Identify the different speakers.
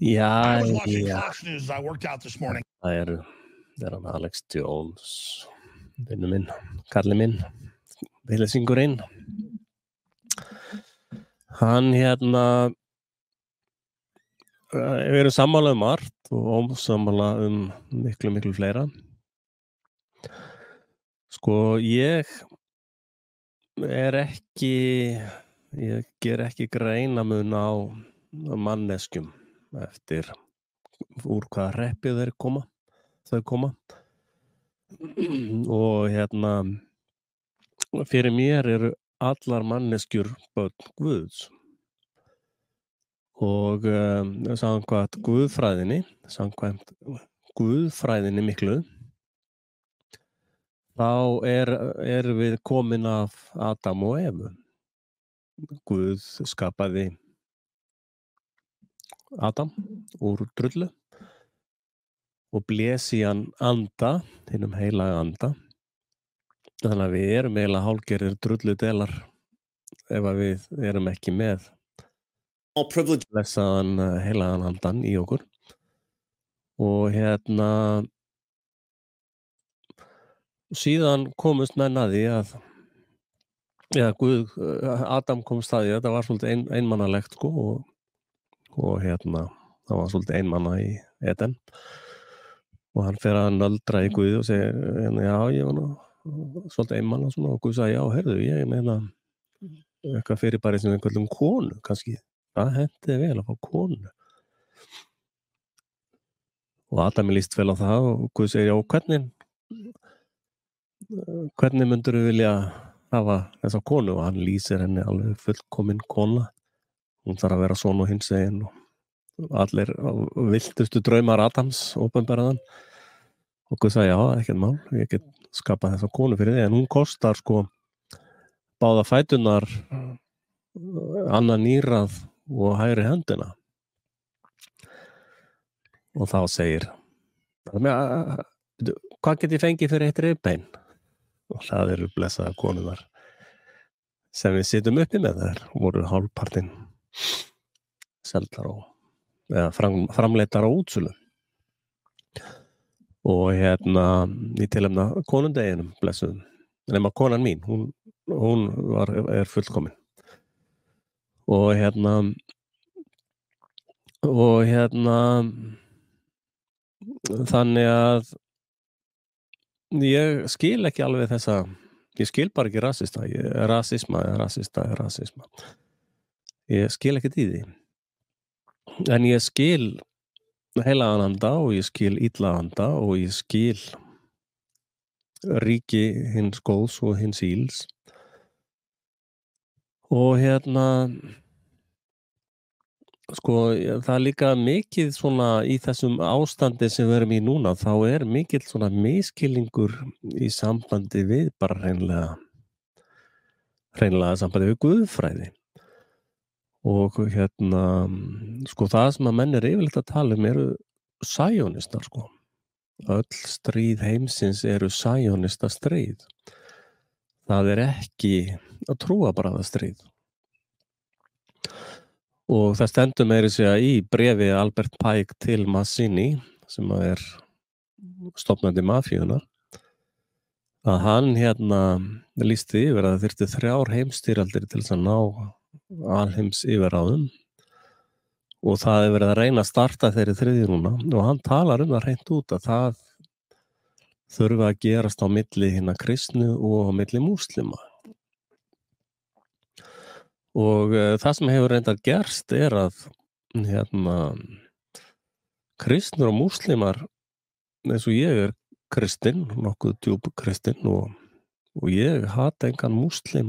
Speaker 1: Já,
Speaker 2: I was watching
Speaker 1: já.
Speaker 2: Fox News as I worked out this morning.
Speaker 1: Það er, það er hann Alex Jones, vinnu minn, kalli minn, viðlesingurinn. Hann hérna, eh, við erum sammála um margt og ósammála um miklu, miklu fleira. Sko, ég er ekki, ég ger ekki greinamun á manneskjum eftir úr hvaða reppi þeir koma þau koma. Og hérna fyrir mér eru allar manneskjur börn Guðs. Og um, samkvæmt Guðfræðinni samkvæmt Guðfræðinni miklu þá er, er við komin af Adam og Evu. Guð skapaði Adam úr drullu og blési hann anda, hinnum heilaga anda. Þannig að við erum eiginlega hálgerir drullu delar ef að við erum ekki með blessaðan eh, heilagan andan í okkur. Og hérna síðan komust menn að því að eða Guð, eh, Adam komst að því þetta var svolítið ein, einmannalegt sko og, og hérna það var svolítið einmanna í Eden. Og hann fer að nöldra í Guð og segir hérna, já, ég var nú svolítið einmanna svona og Guð sagði, já, heyrðu, ég meina eitthvað fyrir bara sem einhverjum konu kannski, það hendiði vel að fá konu. Og Adam er líst vel á það og Guð segir, já, hvernig hvernig myndur við vilja hafa þessa konu? Og hann lýsir henni alveg fullkomin kona hún þarf að vera svona og hins egin og allir viltustu draumar Adams ópenbæraðan og Guð sagði já, ekkert mál ég get skapað þessa konu fyrir þig. En hún kostar sko báða fætunar annan nýrað og hægri hendina. Og þá segir hvað get ég fengið fyrir eitt reyðbein og það eru blessaða konunar sem við sittum uppi með þær voru hálfpartin seldar og eða fram, framleitar á útsölu. Og hérna í tilhemna konundeginum blessuðum nema konan mín, hún, hún var, er fullkomin. Og hérna og hérna þannig að ég skil ekki alveg þessa ég skil bara ekki rasista rasisma rasista rasisma. Ég skil ekki í því en ég skil heilagananda og ég skil íllaanda og ég skil ríki hins góðs og hins íls. Og hérna sko það er líka mikið svona í þessum ástandi sem við erum í núna þá er mikill svona miskilningur í sambandi við bara hreinlega hreinlega sambandi við guðfræði og hérna sko það sem að menn er yfirleitt að tala um eru sæjónistar sko. Öll stríð heimsins eru sæjónista stríð. Það er ekki að trúa bara það stríð. Og það stendur meiri sig að í brefi Albert Pike til Massini sem að er stopnandi mafíunar að hann hérna lísti yfir að það þyrfti þrjár heimstýraldir til þess að ná alheims yfiráðum og það er verið að reyna að starta þeirri þriði núna. Og hann talar um það reynd út að það þurfa að gerast á milli hérna kristnu og á milli múslima. Og uh, það sem hefur reyndar gerst er að hérna kristnur og múslimar eins og ég er kristinn, nokkuð djúb kristinn og, og ég hata engan múslima